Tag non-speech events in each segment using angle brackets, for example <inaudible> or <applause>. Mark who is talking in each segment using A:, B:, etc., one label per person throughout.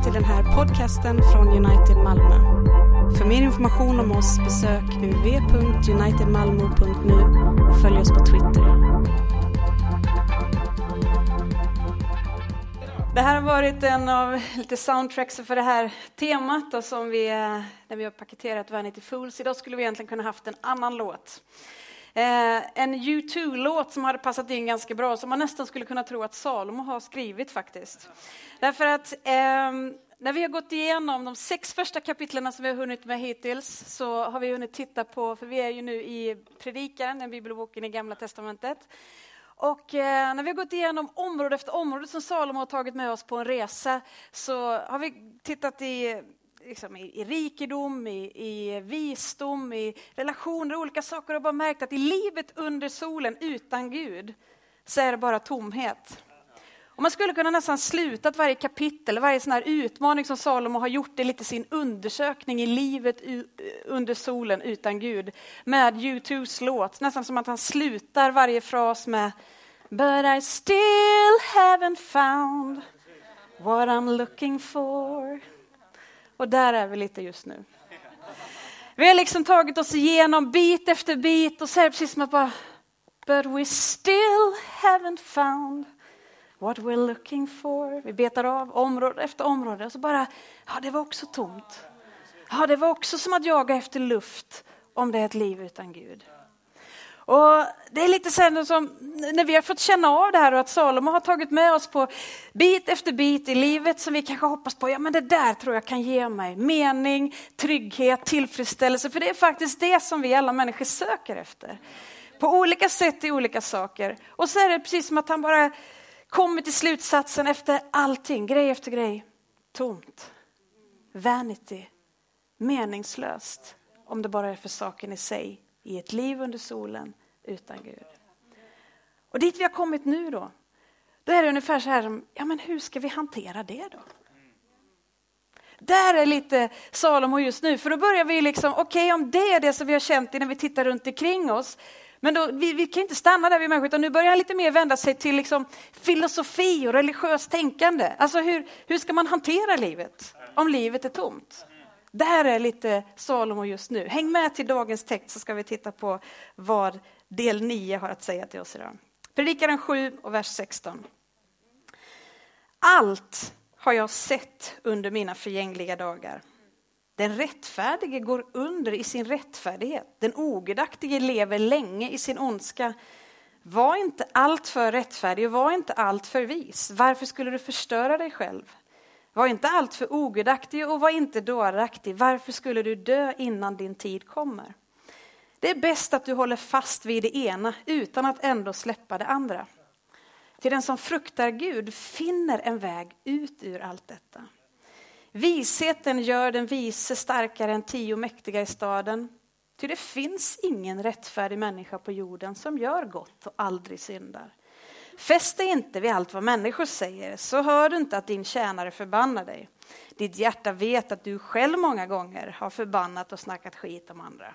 A: välkommen till den här podcasten från United Malmö. För mer information om oss besök uv.unitedmalmo.nu och följ oss på Twitter. Det här har varit en av lite soundtracks för det här temat då, som vi, eh, när vi har paketerat Vanity Fools. Idag skulle vi egentligen kunna haft en annan låt. Eh, en U2-låt som hade passat in ganska bra, som man nästan skulle kunna tro att Salomo har skrivit faktiskt. Därför att eh, när vi har gått igenom de sex första kapitlen som vi har hunnit med hittills så har vi hunnit titta på, för vi är ju nu i Predikaren, den bibelboken i Gamla Testamentet. Och eh, när vi har gått igenom område efter område som Salomo har tagit med oss på en resa så har vi tittat i liksom, i, i rikedom, i, i, visdom, i relationer, olika saker och bara märkt att i livet under solen utan Gud så är det bara tomhet. Och man skulle kunna nästan sluta varje kapitel, varje sån här utmaning som Salomo har gjort, det är lite sin undersökning i livet under solen utan Gud, med U2s låt. Nästan som att han slutar varje fras med But I still haven't found what I'm looking for. Och där är vi lite just nu. Vi har liksom tagit oss igenom bit efter bit och så är det precis som att bara But we still haven't found what we're looking for. Vi betar av område efter område och så bara, ja det var också tomt. Ja det var också som att jaga efter luft om det är ett liv utan Gud. Och det är lite sen som när vi har fått känna av det här och att Salomo har tagit med oss på bit efter bit i livet som vi kanske hoppas på, ja men det där tror jag kan ge mig mening, trygghet, tillfredsställelse. För det är faktiskt det som vi alla människor söker efter. På olika sätt i olika saker. Och så är det precis som att han bara kommer till slutsatsen efter allting, grej efter grej. Tomt. Vanity. Meningslöst. Om det bara är för saken i sig i ett liv under solen utan Gud. Och dit vi har kommit nu då, då är det ungefär så här som, ja men hur ska vi hantera det då? Där är lite Salomo just nu, för då börjar vi liksom, okej okay, om det är det som vi har känt när vi tittar runt omkring oss, men då, vi, vi kan inte stanna där vid människor, utan nu börjar han lite mer vända sig till liksom filosofi och religiöst tänkande. Alltså hur, hur ska man hantera livet om livet är tomt? Där är lite Salomo just nu. Häng med till dagens text så ska vi titta på vad del 9 har att säga till oss idag. Predikaren 7 och vers 16. Allt har jag sett under mina förgängliga dagar. Den rättfärdige går under i sin rättfärdighet. Den ogudaktige lever länge i sin ondska. Var inte allt för rättfärdig och var inte allt för vis. Varför skulle du förstöra dig själv? Var inte allt för ogudaktig och var inte dåraktig. Varför skulle du dö innan din tid kommer? Det är bäst att du håller fast vid det ena utan att ändå släppa det andra. Till den som fruktar Gud finner en väg ut ur allt detta. Visheten gör den vise starkare än tio mäktiga i staden. Ty det finns ingen rättfärdig människa på jorden som gör gott och aldrig syndar. Fäst dig inte vid allt vad människor säger, så hör du inte att din tjänare förbannar dig. Ditt hjärta vet att du själv många gånger har förbannat och snackat skit om andra.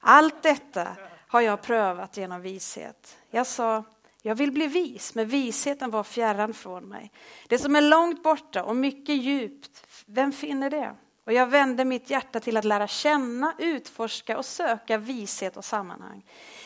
A: Allt detta har jag prövat genom vishet. Jag sa, jag vill bli vis, men visheten var fjärran från mig. Det som är långt borta och mycket djupt, vem finner det? Och jag vände mitt hjärta till att lära känna, utforska och söka vishet och sammanhang.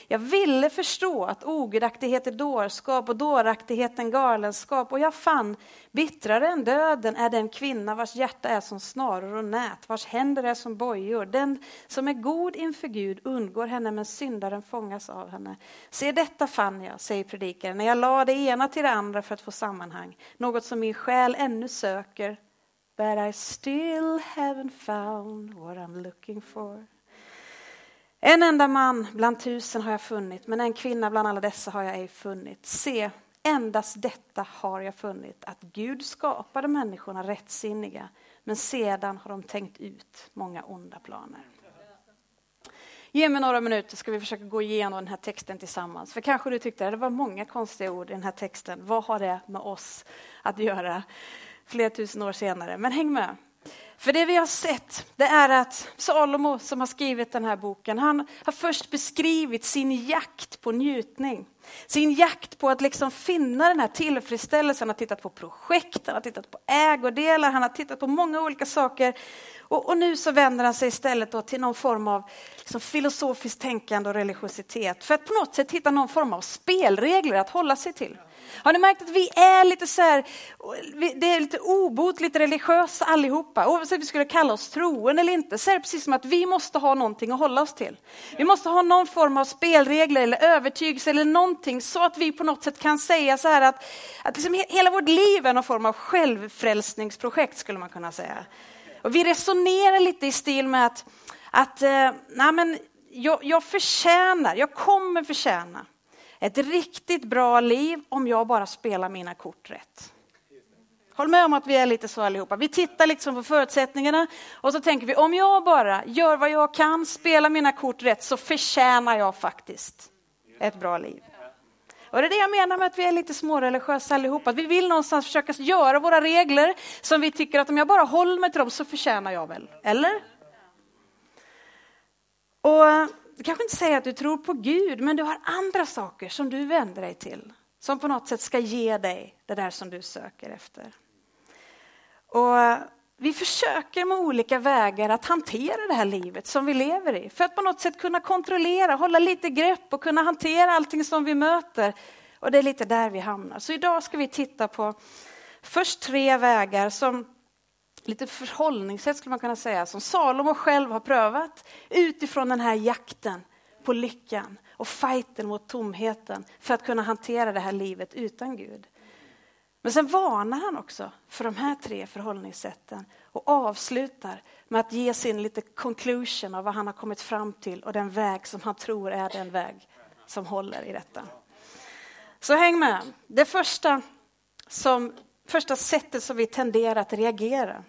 A: Jag ville förstå att ogudaktighet är dårskap och dåraktighet en galenskap och jag fann bittrare än döden är den kvinna vars hjärta är som snaror och nät, vars händer är som bojor. Den som är god inför Gud undgår henne men syndaren fångas av henne. Se detta fann jag, säger predikaren, när jag la det ena till det andra för att få sammanhang, något som min själ ännu söker But I still haven't found what I'm looking for. En enda man bland tusen har jag funnit, men en kvinna bland alla dessa har jag ej funnit. Se, endast detta har jag funnit, att Gud skapade människorna rättsinniga, men sedan har de tänkt ut många onda planer. Ge mig några minuter ska vi försöka gå igenom den här texten tillsammans. För kanske du tyckte att det var många konstiga ord i den här texten. Vad har det med oss att göra? Flera tusen år senare. Men häng med. För det vi har sett, det är att Salomo som har skrivit den här boken, han har först beskrivit sin jakt på njutning. Sin jakt på att liksom finna den här tillfredsställelsen. Han har tittat på projekt, han har tittat på ägodelar, han har tittat på många olika saker. Och, och nu så vänder han sig istället till någon form av liksom filosofiskt tänkande och religiositet. För att på något sätt hitta någon form av spelregler att hålla sig till. Har ni märkt att vi är lite så här, det är lite obotligt religiösa allihopa. Oavsett om vi skulle kalla oss troende eller inte, så är det precis som att vi måste ha någonting att hålla oss till. Vi måste ha någon form av spelregler eller övertygelse eller någonting så att vi på något sätt kan säga så här att, att liksom hela vårt liv är någon form av självfrälsningsprojekt skulle man kunna säga. Och vi resonerar lite i stil med att, att eh, nej men, jag, jag förtjänar, jag kommer förtjäna ett riktigt bra liv om jag bara spelar mina kort rätt. Håll med om att vi är lite så allihopa. Vi tittar liksom på förutsättningarna och så tänker vi om jag bara gör vad jag kan, spelar mina kort rätt så förtjänar jag faktiskt ett bra liv. Och det är det jag menar med att vi är lite småreligiösa allihopa. Att vi vill någonstans försöka göra våra regler som vi tycker att om jag bara håller mig till dem så förtjänar jag väl. Eller? Och du kanske inte säger att du tror på Gud, men du har andra saker som du vänder dig till. Som på något sätt ska ge dig det där som du söker efter. Och vi försöker med olika vägar att hantera det här livet som vi lever i. För att på något sätt kunna kontrollera, hålla lite grepp och kunna hantera allting som vi möter. Och det är lite där vi hamnar. Så idag ska vi titta på först tre vägar som lite förhållningssätt skulle man kunna säga, som Salomo själv har prövat utifrån den här jakten på lyckan och fighten mot tomheten för att kunna hantera det här livet utan Gud. Men sen varnar han också för de här tre förhållningssätten och avslutar med att ge sin lite conclusion av vad han har kommit fram till och den väg som han tror är den väg som håller i detta. Så häng med. Det första, som, första sättet som vi tenderar att reagera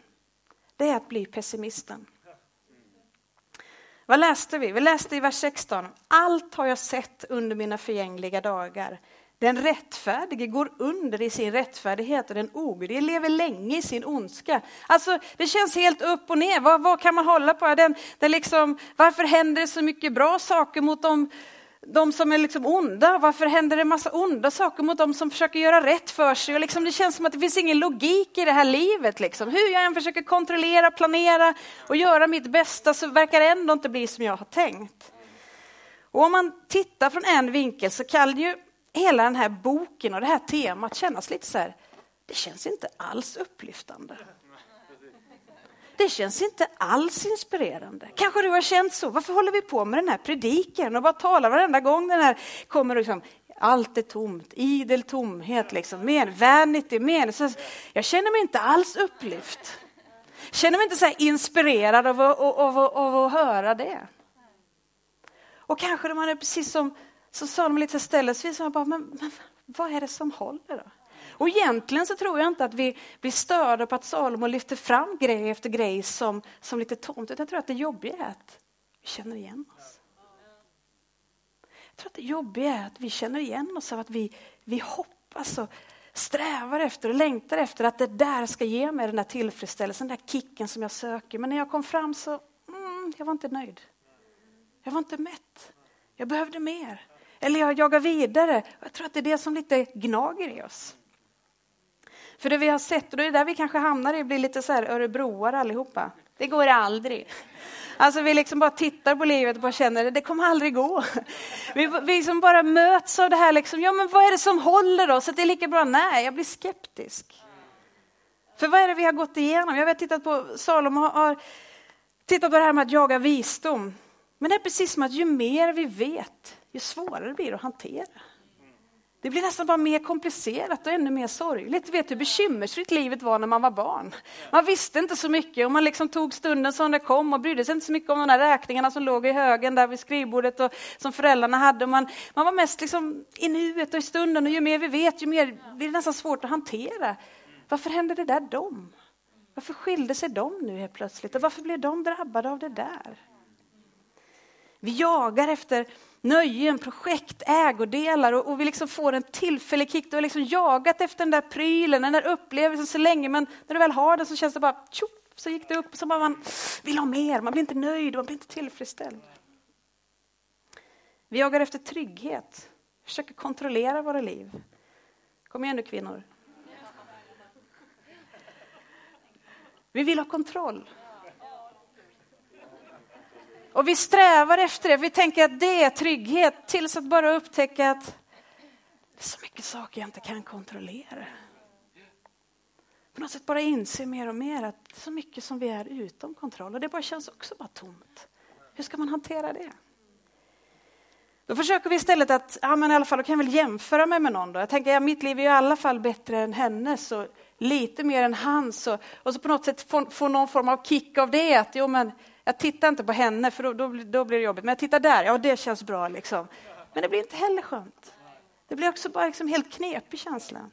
A: det är att bli pessimisten. Vad läste vi? Vi läste i vers 16. Allt har jag sett under mina förgängliga dagar. Den rättfärdige går under i sin rättfärdighet och den ogudige lever länge i sin ondska. Alltså, det känns helt upp och ner. Vad, vad kan man hålla på? Den, den liksom, varför händer det så mycket bra saker mot dem de som är liksom onda, varför händer det en massa onda saker mot de som försöker göra rätt för sig? Och liksom det känns som att det finns ingen logik i det här livet. Liksom. Hur jag än försöker kontrollera, planera och göra mitt bästa så verkar det ändå inte bli som jag har tänkt. Och om man tittar från en vinkel så kan ju hela den här boken och det här temat kännas lite så här, det känns inte alls upplyftande. Det känns inte alls inspirerande. Kanske du har känt så. Varför håller vi på med den här prediken och bara talar varenda gång den här kommer? Liksom, allt är tomt, idel tomhet, liksom. Men, vanity, men. Så jag känner mig inte alls upplyft. Jag känner mig inte så inspirerad av, av, av, av, att höra det. Och kanske man är precis som, som sa de lite ställesvis, men, men vad är det som håller då? Och egentligen så tror jag inte att vi blir störda på att Salomo lyfter fram grej efter grej som, som lite tomt, utan jag tror att det jobbiga är att vi känner igen oss. Jag tror att det jobbiga är att vi känner igen oss av att vi, vi hoppas och strävar efter och längtar efter att det där ska ge mig den där tillfredsställelsen, den där kicken som jag söker. Men när jag kom fram så, mm, jag var inte nöjd. Jag var inte mätt. Jag behövde mer. Eller jag jagar vidare. Jag tror att det är det som lite gnager i oss. För det vi har sett, och det är där vi kanske hamnar i, blir lite så här örebroare allihopa. Det går aldrig. Alltså vi liksom bara tittar på livet och bara känner att det kommer aldrig gå. Vi, vi som bara möts av det här, liksom, ja men vad är det som håller då? Så det är lika bra, nej, jag blir skeptisk. För vad är det vi har gått igenom? Jag har tittat på, Salomo har tittat på det här med att jaga visdom. Men det är precis som att ju mer vi vet, ju svårare blir det att hantera. Det blir nästan bara mer komplicerat och ännu mer sorgligt. Du Vet hur bekymmersfritt livet var när man var barn? Man visste inte så mycket och man liksom tog stunden som det kom och brydde sig inte så mycket om de där räkningarna som låg i högen där vid skrivbordet och som föräldrarna hade. Man, man var mest liksom i nuet och i stunden och ju mer vi vet ju mer blir det nästan svårt att hantera. Varför hände det där dem? Varför skilde sig de nu helt plötsligt och varför blev de drabbade av det där? Vi jagar efter nöjen, projekt, ägodelar och, och vi liksom får en tillfällig kick. Du har liksom jagat efter den där prylen, den där upplevelsen så länge men när du väl har den så känns det bara tjoff, så gick det upp, Och så bara man vill ha mer, man blir inte nöjd, man blir inte tillfredsställd. Vi jagar efter trygghet, försöker kontrollera våra liv. Kom igen nu kvinnor. Vi vill ha kontroll. Och vi strävar efter det, vi tänker att det är trygghet tills att bara upptäcka att det är så mycket saker jag inte kan kontrollera. På något sätt bara inse mer och mer att det är så mycket som vi är utom kontroll och det bara känns också bara tomt. Hur ska man hantera det? Då försöker vi istället att, ja men i alla fall, då kan jag väl jämföra mig med någon då. Jag tänker, ja, mitt liv är i alla fall bättre än hennes och lite mer än hans. Och, och så på något sätt få, få någon form av kick av det. Att, jo, men jag tittar inte på henne för då, då, då blir det jobbigt. Men jag tittar där, ja det känns bra liksom. Men det blir inte heller skönt. Det blir också bara liksom helt knepig känsla.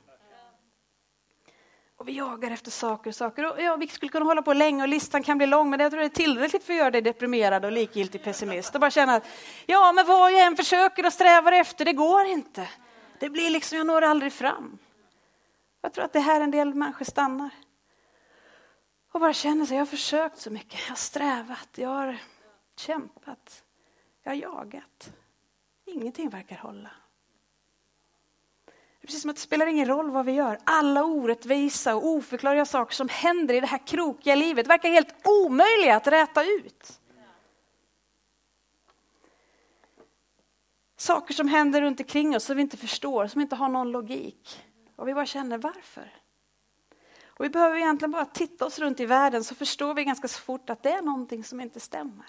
A: Och vi jagar efter saker och saker. Och ja, vi skulle kunna hålla på länge och listan kan bli lång, men jag tror det är tillräckligt för att göra dig deprimerad och likgiltig pessimist. Och bara känna att ja, men vad jag än försöker och strävar efter, det går inte. Det blir liksom, jag når aldrig fram. Jag tror att det är här en del människor stannar. Och bara känner sig, jag har försökt så mycket, jag har strävat, jag har kämpat, jag har jagat. Ingenting verkar hålla. Det är precis som att det spelar ingen roll vad vi gör. Alla orättvisa och oförklarliga saker som händer i det här krokiga livet verkar helt omöjliga att räta ut. Saker som händer runt omkring oss som vi inte förstår, som inte har någon logik. Och vi bara känner varför? Och vi behöver egentligen bara titta oss runt i världen så förstår vi ganska fort att det är någonting som inte stämmer.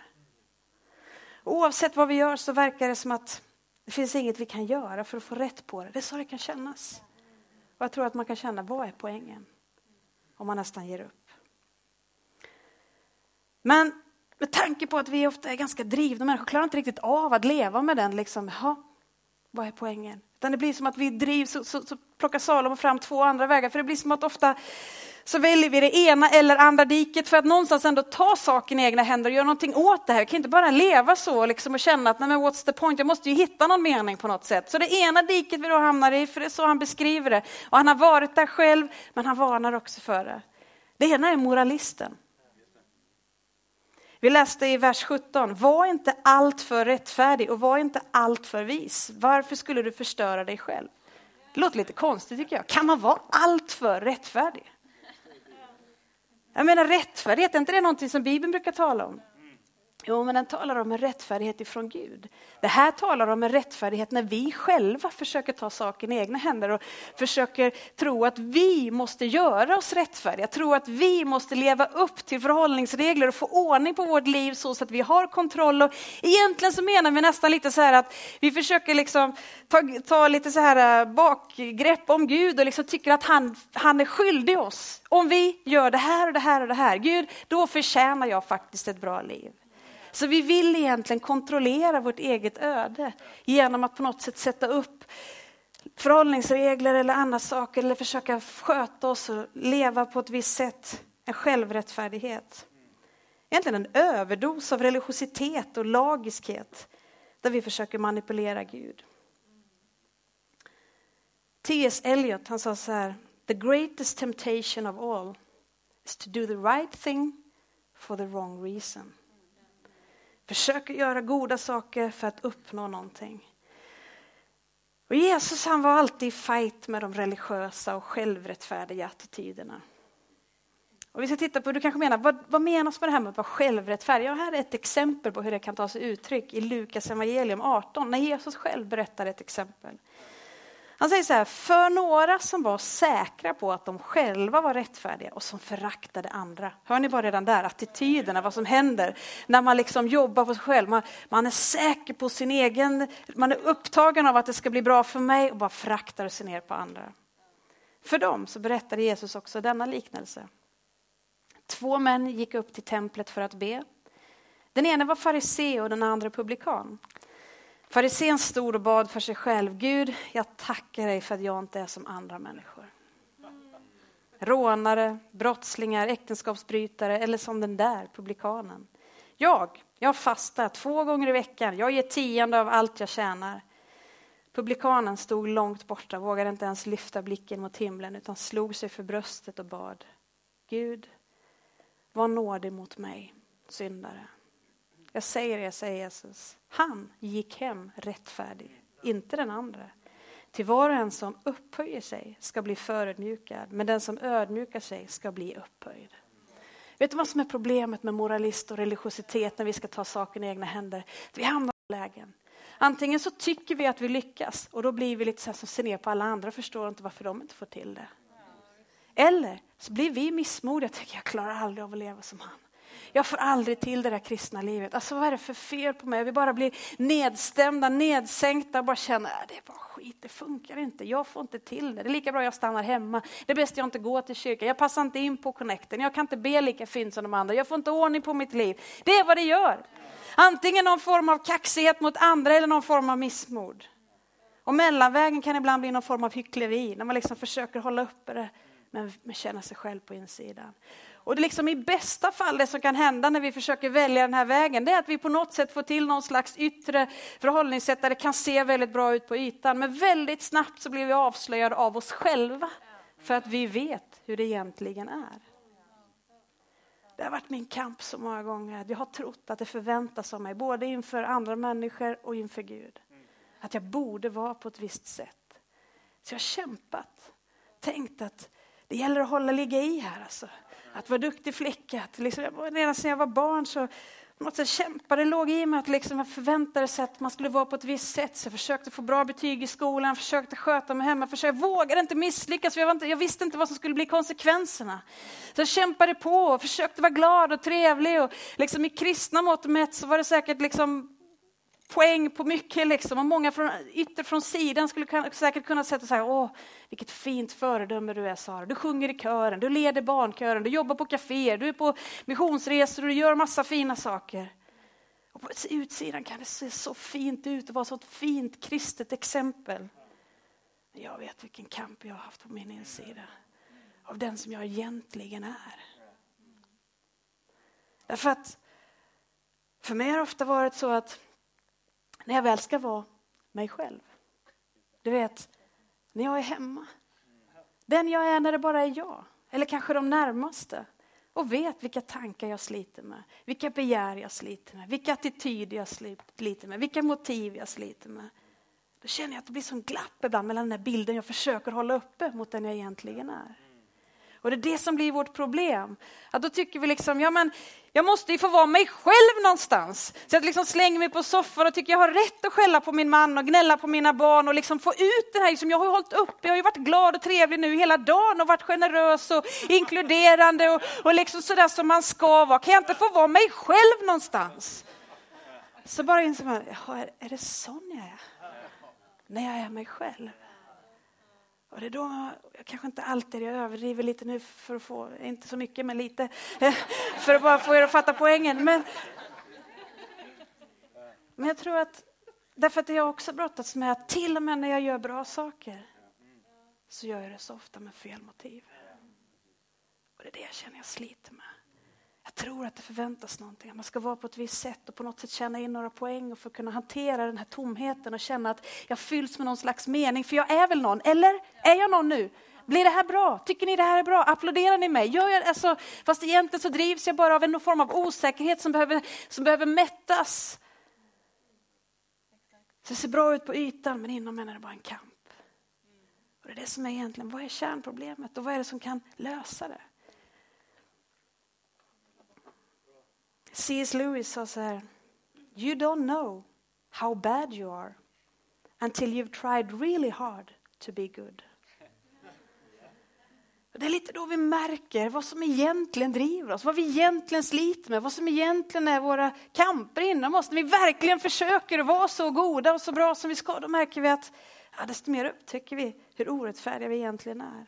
A: Oavsett vad vi gör så verkar det som att det finns inget vi kan göra för att få rätt på det. Det är så det kan kännas. Och jag tror att man kan känna, vad är poängen? Om man nästan ger upp. Men med tanke på att vi ofta är ganska drivna människor, klarar inte riktigt av att leva med den, liksom, ja, vad är poängen? Utan det blir som att vi drivs, så, så, så plockar Salomo fram två andra vägar, för det blir som att ofta så väljer vi det ena eller andra diket för att någonstans ändå ta saken i egna händer och göra någonting åt det här. Jag kan inte bara leva så liksom och känna att nej men what's the point, jag måste ju hitta någon mening på något sätt. Så det ena diket vi då hamnar i, för det är så han beskriver det. Och han har varit där själv, men han varnar också för det. Det ena är moralisten. Vi läste i vers 17, var inte allt för rättfärdig och var inte allt för vis. Varför skulle du förstöra dig själv? Det låter lite konstigt tycker jag. Kan man vara allt för rättfärdig? Jag menar rättfärdighet, är inte det någonting som Bibeln brukar tala om? Jo, men den talar om en rättfärdighet ifrån Gud. Det här talar om en rättfärdighet när vi själva försöker ta saken i egna händer och försöker tro att vi måste göra oss rättfärdiga, tro att vi måste leva upp till förhållningsregler och få ordning på vårt liv så att vi har kontroll. Och egentligen så menar vi nästan lite så här att vi försöker liksom ta, ta lite så här eh, bakgrepp om Gud och liksom tycker att han, han är skyldig oss. Om vi gör det här och det här och det här, Gud, då förtjänar jag faktiskt ett bra liv. Så vi vill egentligen kontrollera vårt eget öde genom att på något sätt sätta upp förhållningsregler eller andra saker eller försöka sköta oss och leva på ett visst sätt. En självrättfärdighet. Egentligen en överdos av religiositet och lagiskhet där vi försöker manipulera Gud. T.S. Eliot han sa så här, the greatest temptation of all is to do the right thing for the wrong reason försöker göra goda saker för att uppnå någonting. Och Jesus han var alltid i fight med de religiösa och självrättfärdiga attityderna. Och vi ska titta på, du kanske menar, vad, vad menas med det här med att vara självrättfärdig? Ja, här är ett exempel på hur det kan ta sig uttryck i Lukas evangelium 18, när Jesus själv berättar ett exempel. Han säger så här, för några som var säkra på att de själva var rättfärdiga och som föraktade andra. Hör ni bara redan där, attityderna, vad som händer när man liksom jobbar på sig själv. Man, man, är säker på sin egen, man är upptagen av att det ska bli bra för mig och bara föraktar sig ner på andra. För dem så berättade Jesus också denna liknelse. Två män gick upp till templet för att be. Den ene var farisé och den andra publikan. Farisén stod och bad för sig själv. Gud, jag tackar dig för att jag inte är som andra människor. Rånare, brottslingar, äktenskapsbrytare eller som den där publikanen. Jag, jag fastar två gånger i veckan. Jag ger tionde av allt jag tjänar. Publikanen stod långt borta, vågade inte ens lyfta blicken mot himlen utan slog sig för bröstet och bad. Gud, var nådig mot mig, syndare. Jag säger det, säger Jesus. Han gick hem rättfärdig, inte den andra. Till var och en som upphöjer sig ska bli förödmjukad, men den som ödmjukar sig ska bli upphöjd. Vet du vad som är problemet med moralist och religiositet när vi ska ta saken i egna händer? Vi hamnar i lägen. Antingen så tycker vi att vi lyckas och då blir vi lite så här som ser ner på alla andra och förstår inte varför de inte får till det. Eller så blir vi missmodiga och tänker jag klarar aldrig av att leva som han. Jag får aldrig till det där kristna livet. Alltså vad är det för fel på mig? Vi bara blir nedstämda, nedsänkta och bara känner att äh, det är bara skit, det funkar inte. Jag får inte till det. Det är lika bra jag stannar hemma. Det är bäst jag inte går till kyrkan. Jag passar inte in på connecten. Jag kan inte be lika fint som de andra. Jag får inte ordning på mitt liv. Det är vad det gör. Antingen någon form av kaxighet mot andra eller någon form av missmod. Och mellanvägen kan ibland bli någon form av hyckleri när man liksom försöker hålla uppe det men, men känna sig själv på insidan. Och det liksom i bästa fall det som kan hända när vi försöker välja den här vägen, det är att vi på något sätt får till någon slags yttre förhållningssätt där det kan se väldigt bra ut på ytan. Men väldigt snabbt så blir vi avslöjade av oss själva för att vi vet hur det egentligen är. Det har varit min kamp så många gånger. Jag har trott att det förväntas av mig, både inför andra människor och inför Gud. Att jag borde vara på ett visst sätt. Så jag har kämpat, tänkt att det gäller att hålla ligga i här alltså. Att vara duktig flicka. Att liksom, redan sedan jag var barn så något kämpa. Det låg i mig att liksom jag förväntade sig att man skulle vara på ett visst sätt. Så jag försökte få bra betyg i skolan, försökte sköta mig hemma, försökte, jag vågade inte misslyckas för jag, inte, jag, visste inte vad som skulle bli konsekvenserna. Så jag kämpade på och försökte vara glad och trevlig. Och liksom I kristna mått mätt så var det säkert liksom poäng på mycket. Liksom. Och många från, ytter från sidan skulle säkert kunna säga så här, åh, vilket fint föredöme du är Sara. Du sjunger i kören, du leder barnkören, du jobbar på kaféer, du är på missionsresor och du gör massa fina saker. Och på utsidan kan det se så fint ut och vara så ett fint kristet exempel. Men jag vet vilken kamp jag har haft på min insida. Av den som jag egentligen är. Därför att för mig har det ofta varit så att när jag väl ska vara mig själv. Du vet, när jag är hemma. Den jag är när det bara är jag, eller kanske de närmaste. Och vet vilka tankar jag sliter med, vilka begär jag sliter med, vilka attityder jag sliter med, vilka motiv jag sliter med. Då känner jag att det blir som glapp ibland mellan den här bilden jag försöker hålla uppe mot den jag egentligen är. Och det är det som blir vårt problem. Att då tycker vi liksom, ja men jag måste ju få vara mig själv någonstans. Så jag liksom slänger mig på soffan och tycker jag har rätt att skälla på min man och gnälla på mina barn och liksom få ut det här. Liksom jag har ju hållit upp, jag har ju varit glad och trevlig nu hela dagen och varit generös och inkluderande och, och liksom sådär som man ska vara. Kan jag inte få vara mig själv någonstans? Så bara inser man, är, är det sån jag är? När jag är mig själv. Och det är då, jag kanske inte alltid, jag överdriver lite nu för att få, inte så mycket men lite, <laughs> för att bara få er att fatta poängen. Men, men jag tror att, därför att jag också brottats med att till och med när jag gör bra saker så gör jag det så ofta med fel motiv. Och det är det jag känner jag sliter med. Jag tror att det förväntas någonting, att man ska vara på ett visst sätt och på något sätt tjäna in några poäng och för att kunna hantera den här tomheten och känna att jag fylls med någon slags mening, för jag är väl någon, eller? Är jag någon nu? Blir det här bra? Tycker ni det här är bra? Applåderar ni mig? Gör jag, alltså, fast egentligen så drivs jag bara av en form av osäkerhet som behöver, som behöver mättas. Så det ser bra ut på ytan, men inom en är det bara en kamp. Och det är det som är egentligen, vad är kärnproblemet och vad är det som kan lösa det? C.S. Lewis sa så här, You don't know how bad you are until you've tried really hard to be good. Det är lite då vi märker vad som egentligen driver oss, vad vi egentligen sliter med, vad som egentligen är våra kamper inom oss. När vi verkligen försöker vara så goda och så bra som vi ska, då märker vi att ja, desto mer upptäcker vi hur orättfärdiga vi egentligen är.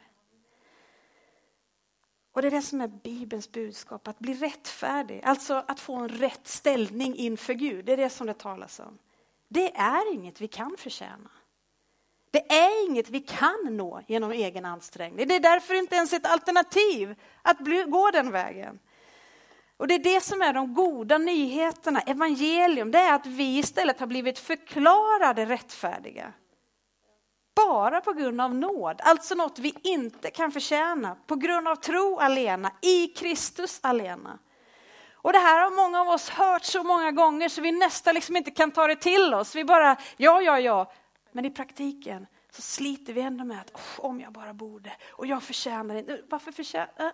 A: Och det är det som är Bibelns budskap, att bli rättfärdig, alltså att få en rätt ställning inför Gud. Det är det som det talas om. Det är inget vi kan förtjäna. Det är inget vi kan nå genom egen ansträngning. Det är därför inte ens ett alternativ att gå den vägen. Och det är det som är de goda nyheterna, evangelium, det är att vi istället har blivit förklarade rättfärdiga bara på grund av nåd, alltså något vi inte kan förtjäna, på grund av tro alena, i Kristus alena. Och det här har många av oss hört så många gånger så vi nästan liksom inte kan ta det till oss. Vi bara, ja, ja, ja. Men i praktiken så sliter vi ändå med att oh, om jag bara borde och jag förtjänar inte. Varför förtjänar? Äh?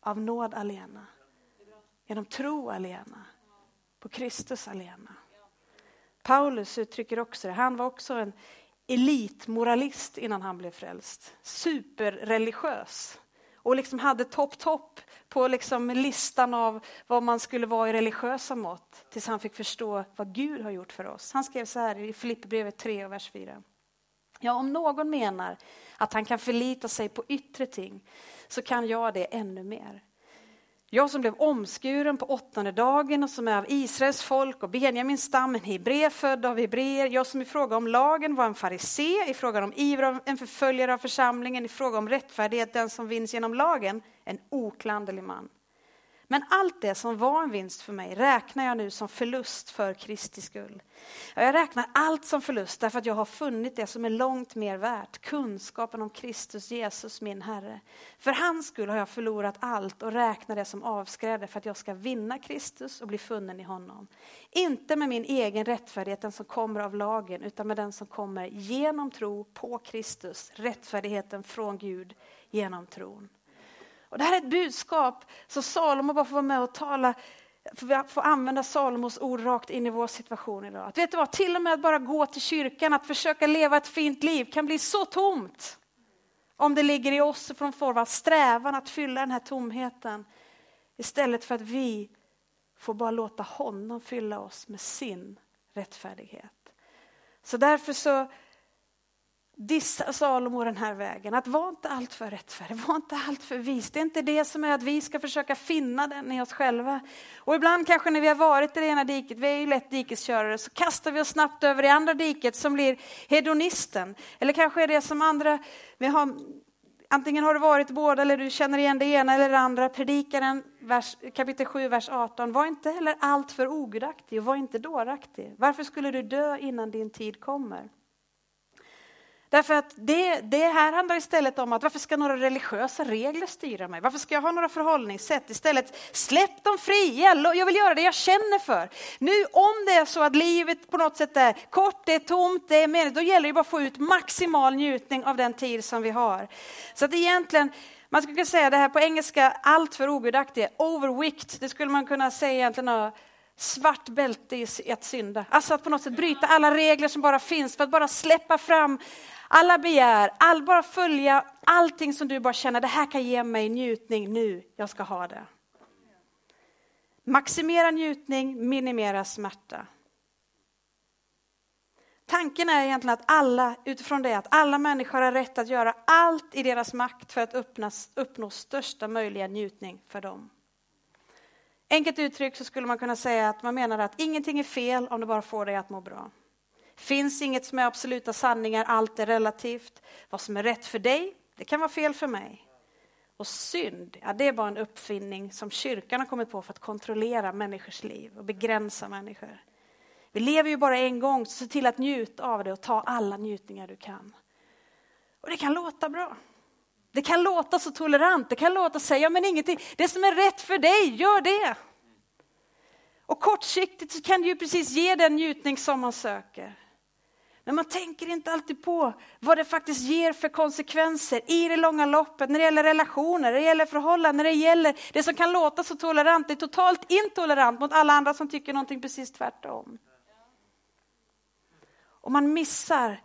A: Av nåd alena. Genom tro alena. På Kristus alena. Paulus uttrycker också det. Han var också en elitmoralist innan han blev frälst. Superreligiös. Och liksom hade topp, topp på liksom listan av vad man skulle vara i religiösa mått. Tills han fick förstå vad Gud har gjort för oss. Han skrev så här i Filipperbrevet 3 vers 4. Ja, om någon menar att han kan förlita sig på yttre ting så kan jag det ännu mer. Jag som blev omskuren på åttonde dagen och som är av Israels folk och Benjamins stam, en hebré född av hebreer. Jag som i fråga om lagen var en farisé, i fråga om iver en förföljare av församlingen, i fråga om rättfärdighet den som vinns genom lagen, en oklanderlig man. Men allt det som var en vinst för mig räknar jag nu som förlust för Kristi skull. Jag räknar allt som förlust därför att jag har funnit det som är långt mer värt, kunskapen om Kristus Jesus min Herre. För hans skull har jag förlorat allt och räknar det som avskräde för att jag ska vinna Kristus och bli funnen i honom. Inte med min egen rättfärdighet, den som kommer av lagen, utan med den som kommer genom tro på Kristus, rättfärdigheten från Gud genom tron. Och det här är ett budskap som Salomo bara får vara med och tala, får använda Salomos ord rakt in i vår situation idag. Att vet du vad, till och med att bara gå till kyrkan, att försöka leva ett fint liv kan bli så tomt. Om det ligger i oss från form av strävan att fylla den här tomheten. Istället för att vi får bara låta honom fylla oss med sin rättfärdighet. Så därför så dissa Salomo den här vägen. Att vara inte allt för rättfärdig, var inte allt för vis. Det är inte det som är att vi ska försöka finna den i oss själva. Och ibland kanske när vi har varit i det ena diket, vi är ju lätt dikeskörare, så kastar vi oss snabbt över i andra diket som blir hedonisten. Eller kanske är det som andra, vi har, antingen har det varit båda eller du känner igen det ena eller det andra. Predikaren vers, kapitel 7, vers 18. Var inte heller allt för ogudaktig och var inte dåraktig. Varför skulle du dö innan din tid kommer? Därför att det, det här handlar istället om att varför ska några religiösa regler styra mig? Varför ska jag ha några förhållningssätt? Istället släpp dem fria, jag vill göra det jag känner för. Nu om det är så att livet på något sätt är kort, det är tomt, det är meningslöst, då gäller det bara att få ut maximal njutning av den tid som vi har. Så att egentligen, man skulle kunna säga det här på engelska, allt för ogudaktiga, overwicked, det skulle man kunna säga egentligen svart bälte i att synda. Alltså att på något sätt bryta alla regler som bara finns för att bara släppa fram alla begär, all, bara följa allting som du bara känner, det här kan ge mig njutning nu, jag ska ha det. Maximera njutning, minimera smärta. Tanken är egentligen att alla, utifrån det, att alla människor har rätt att göra allt i deras makt för att uppnå, uppnå största möjliga njutning för dem. Enkelt uttryckt så skulle man kunna säga att man menar att ingenting är fel om det bara får dig att må bra finns inget som är absoluta sanningar, allt är relativt. Vad som är rätt för dig, det kan vara fel för mig. Och synd, ja, det är bara en uppfinning som kyrkan har kommit på för att kontrollera människors liv och begränsa människor. Vi lever ju bara en gång, så se till att njuta av det och ta alla njutningar du kan. Och det kan låta bra. Det kan låta så tolerant, det kan låta säga, ja men ingenting, det som är rätt för dig, gör det. Och kortsiktigt så kan det ju precis ge den njutning som man söker. Men man tänker inte alltid på vad det faktiskt ger för konsekvenser i det långa loppet, när det gäller relationer, när det gäller förhållanden, när det gäller det som kan låta så tolerant, det är totalt intolerant mot alla andra som tycker någonting precis tvärtom. Och man missar,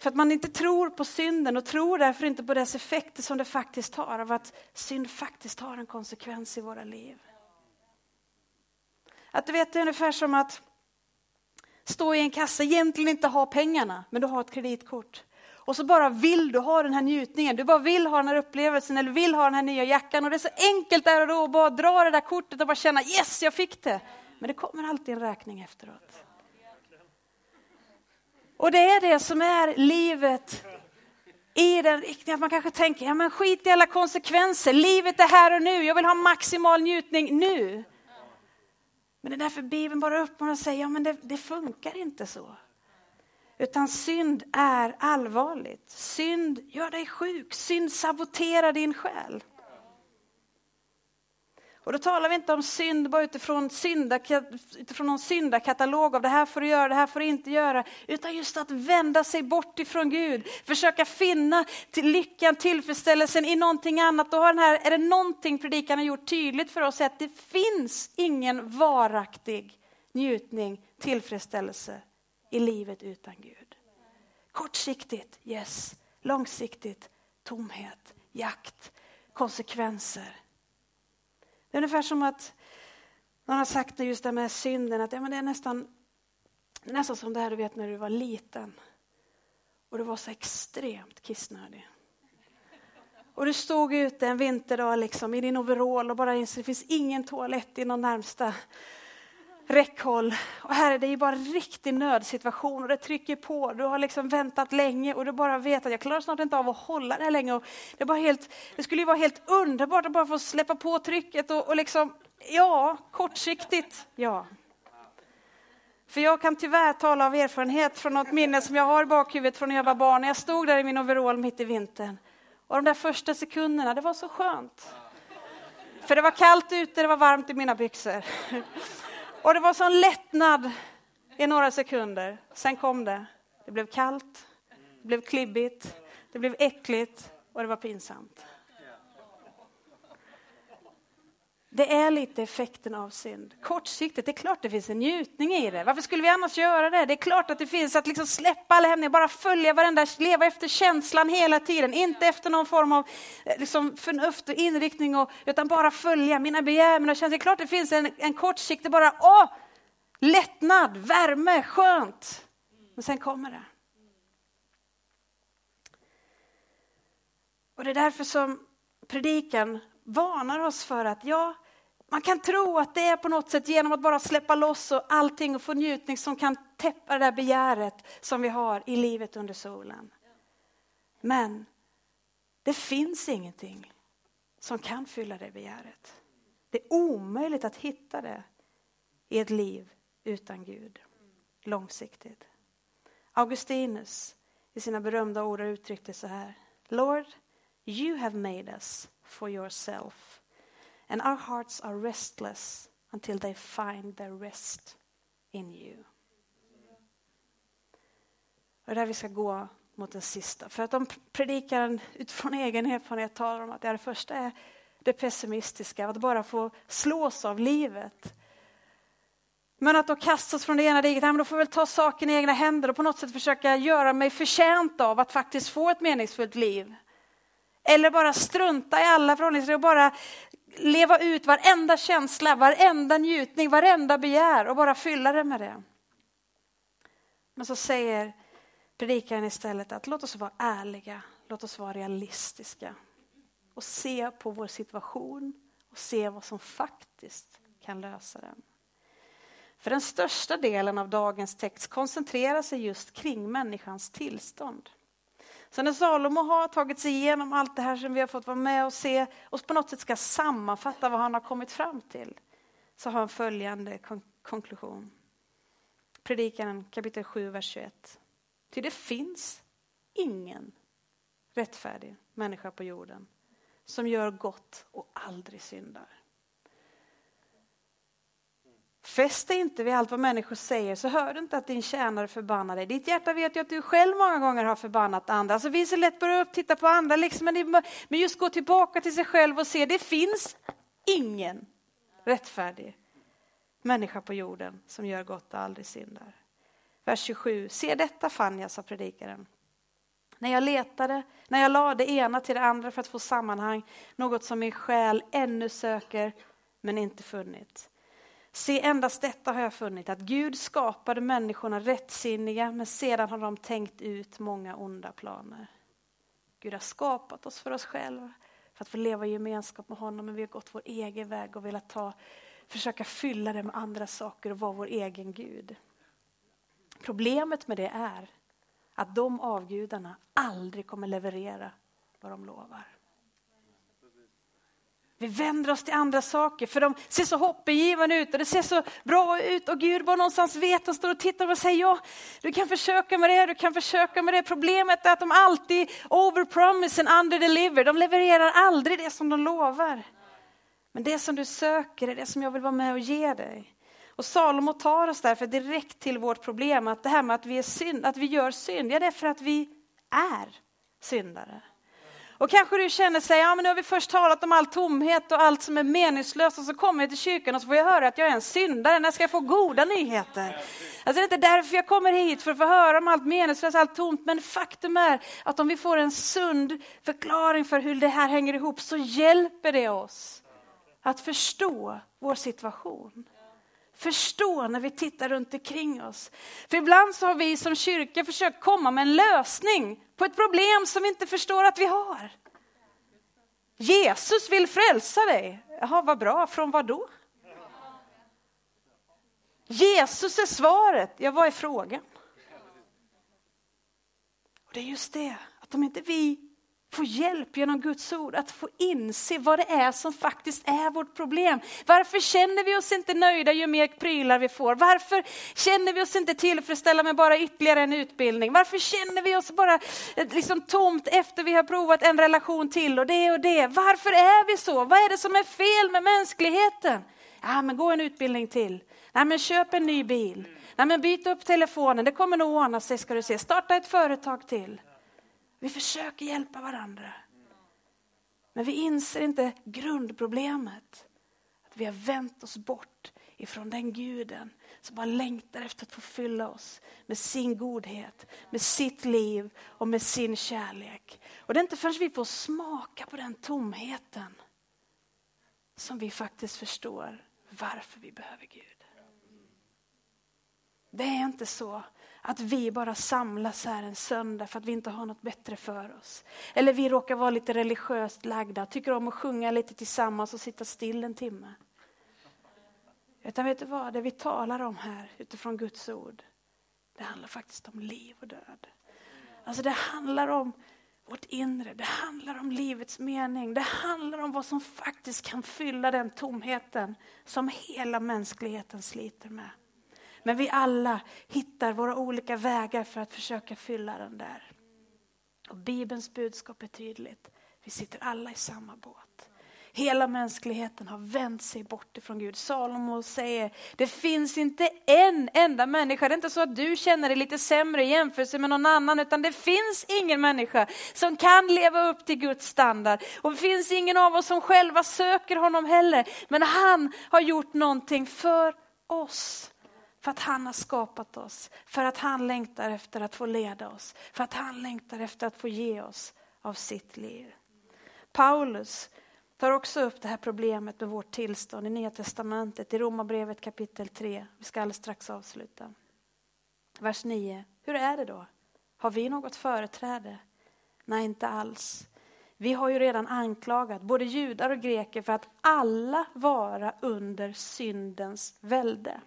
A: för att man inte tror på synden och tror därför inte på dess effekter som det faktiskt har, av att synd faktiskt har en konsekvens i våra liv. Att du vet, det är ungefär som att stå i en kassa, egentligen inte ha pengarna, men du har ett kreditkort. Och så bara vill du ha den här njutningen, du bara vill ha den här upplevelsen eller vill ha den här nya jackan. Och det är så enkelt där och då att bara dra det där kortet och bara känna yes, jag fick det. Men det kommer alltid en räkning efteråt. Och det är det som är livet i den riktningen att man kanske tänker, ja men skit i alla konsekvenser, livet är här och nu, jag vill ha maximal njutning nu. Men det är därför Bibeln bara uppmanar och säger, ja men det, det funkar inte så. Utan synd är allvarligt. Synd gör dig sjuk. Synd saboterar din själ. Och då talar vi inte om synd bara utifrån, synda, utifrån någon syndakatalog av det här får du göra, det här får du inte göra. Utan just att vända sig bort ifrån Gud, försöka finna till lyckan, tillfredsställelsen i någonting annat. Då har den här, är det någonting predikan har gjort tydligt för oss att det finns ingen varaktig njutning, tillfredsställelse i livet utan Gud. Kortsiktigt, yes. Långsiktigt, tomhet, jakt, konsekvenser. Det är ungefär som att någon har sagt just det med synden, att ja, men det är nästan, nästan som det här du vet när du var liten och du var så extremt kissnödig. Och du stod ute en vinterdag liksom, i din overall och bara insåg att det finns ingen toalett i någon närmsta räckhåll. Och här är det ju bara en riktig nödsituation och det trycker på. Du har liksom väntat länge och du bara vet att jag klarar snart inte av att hålla det här länge. Och det, är bara helt, det skulle ju vara helt underbart att bara få släppa på trycket och, och liksom, ja, kortsiktigt, ja. För jag kan tyvärr tala av erfarenhet från något minne som jag har i bakhuvudet från när jag var barn. Jag stod där i min overall mitt i vintern. Och de där första sekunderna, det var så skönt. För det var kallt ute, det var varmt i mina byxor. Och det var sån lättnad i några sekunder. Sen kom det. Det blev kallt, det blev klibbigt, det blev äckligt och det var pinsamt. Det är lite effekten av synd. Kortsiktigt, det är klart det finns en njutning i det. Varför skulle vi annars göra det? Det är klart att det finns att liksom släppa alla hämningar, bara följa varenda, leva efter känslan hela tiden. Inte efter någon form av eh, liksom, förnuft och inriktning, och, utan bara följa mina begär, mina känslor. Det är klart det finns en, en kortsiktig bara, åh, lättnad, värme, skönt. Men sen kommer det. Och det är därför som predikan varnar oss för att ja, man kan tro att det är på något sätt genom att bara släppa loss och allting och få njutning som kan täppa det där begäret som vi har i livet under solen. Men det finns ingenting som kan fylla det begäret. Det är omöjligt att hitta det i ett liv utan Gud, långsiktigt. Augustinus i sina berömda ord har uttryckt det så här. Lord, you have made us for yourself And our hearts are restless until they find their rest in you. Och där vi ska gå mot den sista. För att om predikaren utifrån egen erfarenhet talar om att det, första är det pessimistiska, att bara få slås av livet. Men att då kastas från det ena diket, då får jag väl ta saken i egna händer och på något sätt försöka göra mig förtjänt av att faktiskt få ett meningsfullt liv. Eller bara strunta i alla förhållningsregler och bara leva ut varenda känsla, varenda njutning, varenda begär och bara fylla det med det. Men så säger predikaren istället att låt oss vara ärliga, låt oss vara realistiska och se på vår situation och se vad som faktiskt kan lösa den. För den största delen av dagens text koncentrerar sig just kring människans tillstånd. Så när Salomo har tagit sig igenom allt det här som vi har fått vara med och se och på något sätt ska sammanfatta vad han har kommit fram till så har han följande kon konklusion. Predikaren kapitel 7, vers 21. Ty det finns ingen rättfärdig människa på jorden som gör gott och aldrig syndar. Fäst dig inte vid allt vad människor säger så hör du inte att din tjänare förbannar dig. Ditt hjärta vet ju att du själv många gånger har förbannat andra. Alltså vi så lätt börja upp, titta på andra, liksom, men just gå tillbaka till sig själv och se, det finns ingen rättfärdig människa på jorden som gör gott och aldrig syndar. Vers 27, se detta fann jag, sa predikaren. När jag letade, när jag lade det ena till det andra för att få sammanhang, något som min själ ännu söker men inte funnit. Se, endast detta har jag funnit, att Gud skapade människorna rättsinniga, men sedan har de tänkt ut många onda planer. Gud har skapat oss för oss själva, för att få leva i gemenskap med honom, men vi har gått vår egen väg och velat ta, försöka fylla det med andra saker och vara vår egen Gud. Problemet med det är att de avgudarna aldrig kommer leverera vad de lovar. Vi vänder oss till andra saker för de ser så hoppingivande ut och det ser så bra ut och Gud bara någonstans vet, och står och tittar och säger ja, du kan försöka med det, du kan försöka med det. Problemet är att de alltid overpromise and underdeliver, de levererar aldrig det som de lovar. Men det som du söker är det som jag vill vara med och ge dig. Och Salomo tar oss därför direkt till vårt problem, att det här med att vi, är synd, att vi gör synd, ja det är för att vi är syndare. Och kanske du känner sig, ja men nu har vi först talat om all tomhet och allt som är meningslöst och så kommer jag till kyrkan och så får jag höra att jag är en syndare, när ska jag få goda nyheter? Alltså det är inte därför jag kommer hit, för att få höra om allt meningslöst, allt tomt, men faktum är att om vi får en sund förklaring för hur det här hänger ihop så hjälper det oss att förstå vår situation förstå när vi tittar runt omkring oss. För ibland så har vi som kyrka försökt komma med en lösning på ett problem som vi inte förstår att vi har. Jesus vill frälsa dig. Jaha, vad bra. Från vad då? Jesus är svaret. Ja, vad är frågan? Och Det är just det, att om inte vi få hjälp genom Guds ord att få inse vad det är som faktiskt är vårt problem. Varför känner vi oss inte nöjda ju mer prylar vi får? Varför känner vi oss inte tillfredsställda med bara ytterligare en utbildning? Varför känner vi oss bara eh, liksom tomt efter vi har provat en relation till och det och det? Varför är vi så? Vad är det som är fel med mänskligheten? Ja, men gå en utbildning till. Nej, men köp en ny bil. Nej, men byt upp telefonen, det kommer nog ordna sig ska du se. Starta ett företag till. Vi försöker hjälpa varandra. Men vi inser inte grundproblemet. Att vi har vänt oss bort ifrån den guden som bara längtar efter att få fylla oss med sin godhet, med sitt liv och med sin kärlek. Och det är inte förrän vi får smaka på den tomheten som vi faktiskt förstår varför vi behöver Gud. Det är inte så att vi bara samlas här en söndag för att vi inte har något bättre för oss. Eller vi råkar vara lite religiöst lagda, tycker om att sjunga lite tillsammans och sitta still en timme. Utan vet du vad, det vi talar om här utifrån Guds ord, det handlar faktiskt om liv och död. Alltså det handlar om vårt inre, det handlar om livets mening, det handlar om vad som faktiskt kan fylla den tomheten som hela mänskligheten sliter med. Men vi alla hittar våra olika vägar för att försöka fylla den där. Och Bibelns budskap är tydligt. Vi sitter alla i samma båt. Hela mänskligheten har vänt sig bort ifrån Gud. Salomo säger, det finns inte en enda människa, det är inte så att du känner dig lite sämre i jämförelse med någon annan, utan det finns ingen människa som kan leva upp till Guds standard. Och det finns ingen av oss som själva söker honom heller, men han har gjort någonting för oss. För att han har skapat oss, för att han längtar efter att få leda oss, för att han längtar efter att få ge oss av sitt liv. Paulus tar också upp det här problemet med vårt tillstånd i Nya Testamentet, i Romarbrevet kapitel 3. Vi ska alldeles strax avsluta. Vers 9. Hur är det då? Har vi något företräde? Nej, inte alls. Vi har ju redan anklagat både judar och greker för att alla vara under syndens välde.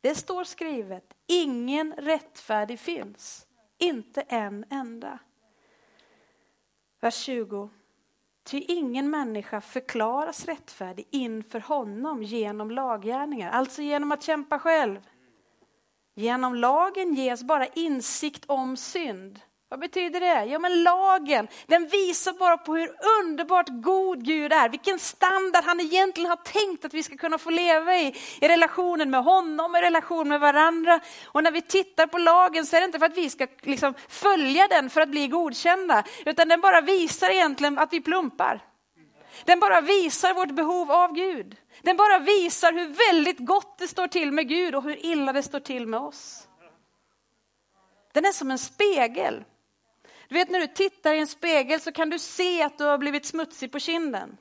A: Det står skrivet, ingen rättfärdig finns, inte en enda. Vers 20. Ty ingen människa förklaras rättfärdig inför honom genom laggärningar, alltså genom att kämpa själv. Genom lagen ges bara insikt om synd. Vad betyder det? Ja men lagen, den visar bara på hur underbart god Gud är, vilken standard han egentligen har tänkt att vi ska kunna få leva i, i relationen med honom, i relation med varandra. Och när vi tittar på lagen så är det inte för att vi ska liksom följa den för att bli godkända, utan den bara visar egentligen att vi plumpar. Den bara visar vårt behov av Gud. Den bara visar hur väldigt gott det står till med Gud och hur illa det står till med oss. Den är som en spegel. Du vet när du tittar i en spegel så kan du se att du har blivit smutsig på kinden.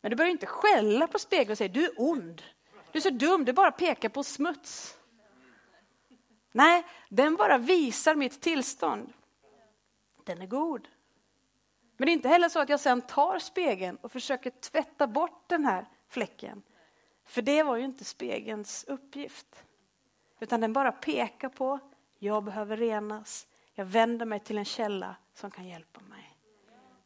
A: Men du börjar inte skälla på spegeln och säga du är ond. Du är så dum, du bara pekar på smuts. Nej, den bara visar mitt tillstånd. Den är god. Men det är inte heller så att jag sen tar spegeln och försöker tvätta bort den här fläcken. För det var ju inte spegelns uppgift. Utan den bara pekar på, jag behöver renas, jag vänder mig till en källa som kan hjälpa mig.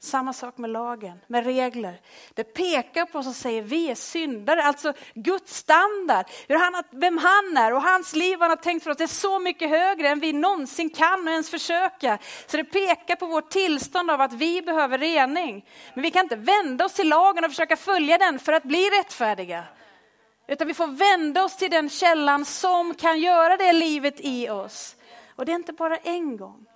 A: Samma sak med lagen, med regler. Det pekar på oss och säger vi är syndare, alltså Guds standard, hur han, vem han är och hans liv han har tänkt för oss, det är så mycket högre än vi någonsin kan och ens försöka. Så det pekar på vårt tillstånd av att vi behöver rening. Men vi kan inte vända oss till lagen och försöka följa den för att bli rättfärdiga. Utan vi får vända oss till den källan som kan göra det livet i oss. Och det är inte bara en gång.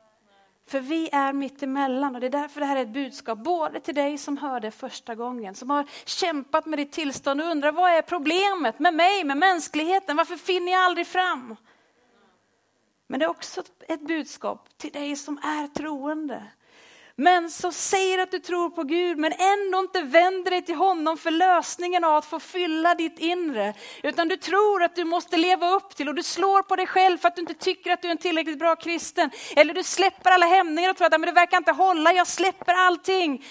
A: För vi är mitt emellan och det är därför det här är ett budskap både till dig som hörde första gången, som har kämpat med ditt tillstånd och undrar vad är problemet med mig, med mänskligheten, varför finner jag aldrig fram? Men det är också ett budskap till dig som är troende men som säger att du tror på Gud men ändå inte vänder dig till honom för lösningen av att få fylla ditt inre. Utan du tror att du måste leva upp till och du slår på dig själv för att du inte tycker att du är en tillräckligt bra kristen. Eller du släpper alla hämningar och tror att men det verkar inte hålla, jag släpper allting.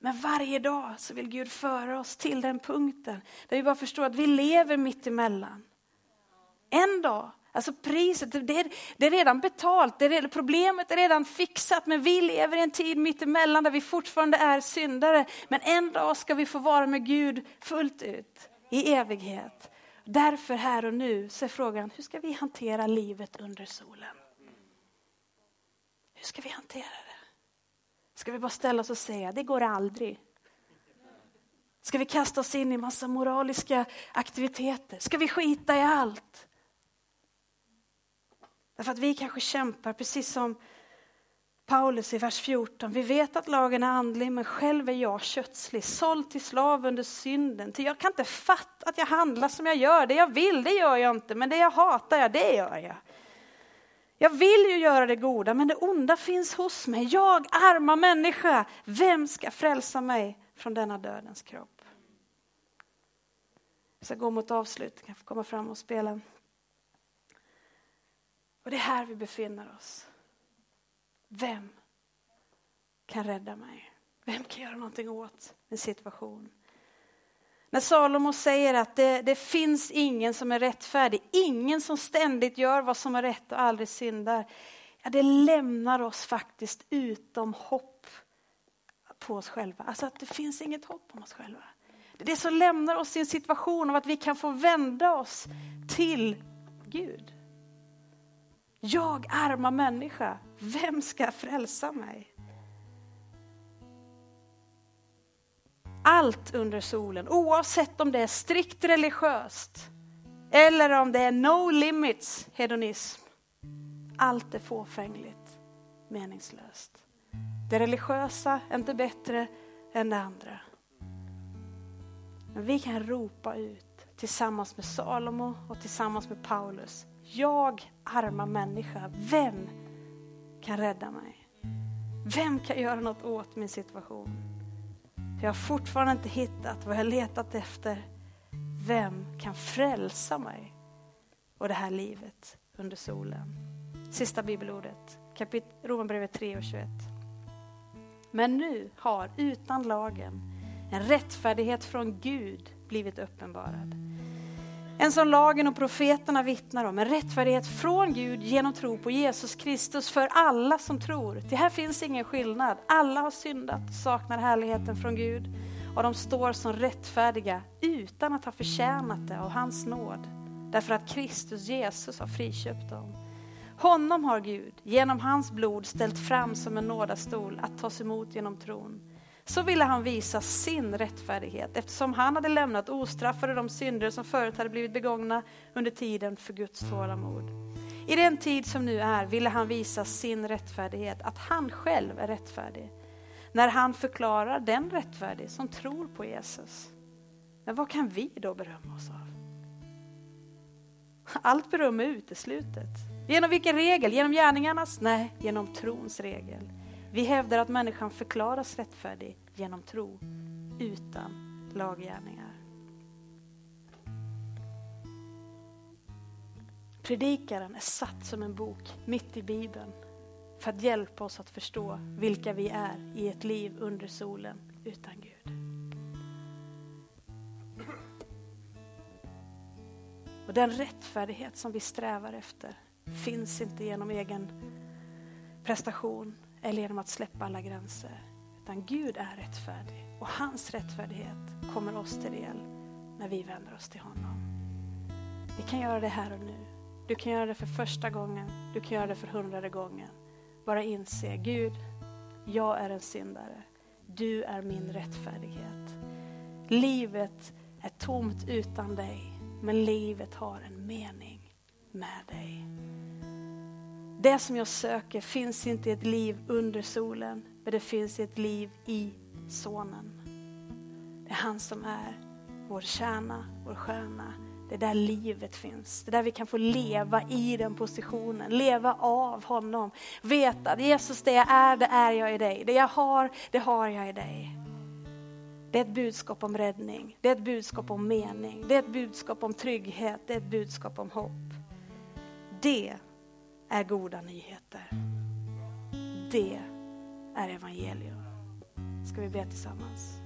A: Men varje dag så vill Gud föra oss till den punkten där vi bara förstår att vi lever mitt emellan. En dag Alltså priset, det är, det är redan betalt, det är, problemet är redan fixat, men vi lever i en tid mittemellan där vi fortfarande är syndare. Men en dag ska vi få vara med Gud fullt ut, i evighet. Därför här och nu så är frågan, hur ska vi hantera livet under solen? Hur ska vi hantera det? Ska vi bara ställa oss och säga, det går aldrig. Ska vi kasta oss in i massa moraliska aktiviteter? Ska vi skita i allt? Därför att vi kanske kämpar precis som Paulus i vers 14. Vi vet att lagen är andlig men själv är jag kötslig, såld till slav under synden. Till jag kan inte fatta att jag handlar som jag gör. Det jag vill, det gör jag inte, men det jag hatar, jag, det gör jag. Jag vill ju göra det goda, men det onda finns hos mig. Jag, arma människa, vem ska frälsa mig från denna dödens kropp? Jag ska gå mot avslut, kan få komma fram och spela. Och det är här vi befinner oss. Vem kan rädda mig? Vem kan göra någonting åt min situation? När Salomo säger att det, det, finns ingen som är rättfärdig, ingen som ständigt gör vad som är rätt och aldrig syndar. Ja, det lämnar oss faktiskt utom hopp på oss själva. Alltså att det finns inget hopp om oss själva. Det är det som lämnar oss i en situation av att vi kan få vända oss till Gud. Jag arma människa, vem ska frälsa mig? Allt under solen, oavsett om det är strikt religiöst eller om det är no limits hedonism. Allt är fåfängligt, meningslöst. Det religiösa är inte bättre än det andra. Men vi kan ropa ut tillsammans med Salomo och tillsammans med Paulus. Jag, arma människa, vem kan rädda mig? Vem kan göra något åt min situation? jag har fortfarande inte hittat vad jag letat efter. Vem kan frälsa mig och det här livet under solen? Sista bibelordet, Romarbrevet 3 och 21. Men nu har utan lagen en rättfärdighet från Gud blivit uppenbarad en som lagen och profeterna vittnar om, en rättfärdighet från Gud genom tro på Jesus Kristus för alla som tror. Det här finns ingen skillnad. Alla har syndat och saknar härligheten från Gud och de står som rättfärdiga utan att ha förtjänat det av hans nåd. Därför att Kristus Jesus har friköpt dem. Honom har Gud genom hans blod ställt fram som en nådastol att tas emot genom tron så ville han visa sin rättfärdighet eftersom han hade lämnat ostraffade de synder som förut hade blivit begångna under tiden för Guds tålamod. I den tid som nu är ville han visa sin rättfärdighet, att han själv är rättfärdig. När han förklarar den rättfärdig som tror på Jesus. Men vad kan vi då berömma oss av? Allt beröm är uteslutet. Genom vilken regel? Genom gärningarnas? Nej, genom trons regel. Vi hävdar att människan förklaras rättfärdig genom tro utan laggärningar. Predikaren är satt som en bok mitt i Bibeln för att hjälpa oss att förstå vilka vi är i ett liv under solen utan Gud. Och den rättfärdighet som vi strävar efter finns inte genom egen prestation eller genom att släppa alla gränser utan Gud är rättfärdig. Och hans rättfärdighet kommer oss till del när vi vänder oss till honom. Vi kan göra det här och nu. Du kan göra det för första gången, du kan göra det för hundrade gången. Bara inse, Gud, jag är en syndare. Du är min rättfärdighet. Livet är tomt utan dig, men livet har en mening med dig. Det som jag söker finns inte i ett liv under solen, men det finns i ett liv i Sonen. Det är han som är vår kärna, vår stjärna. Det är där livet finns. Det är där vi kan få leva i den positionen, leva av honom. Veta att Jesus, det jag är, det är jag i dig. Det jag har, det har jag i dig. Det är ett budskap om räddning, det är ett budskap om mening, det är ett budskap om trygghet, det är ett budskap om hopp. Det är goda nyheter. Det är evangelium. Ska vi be tillsammans?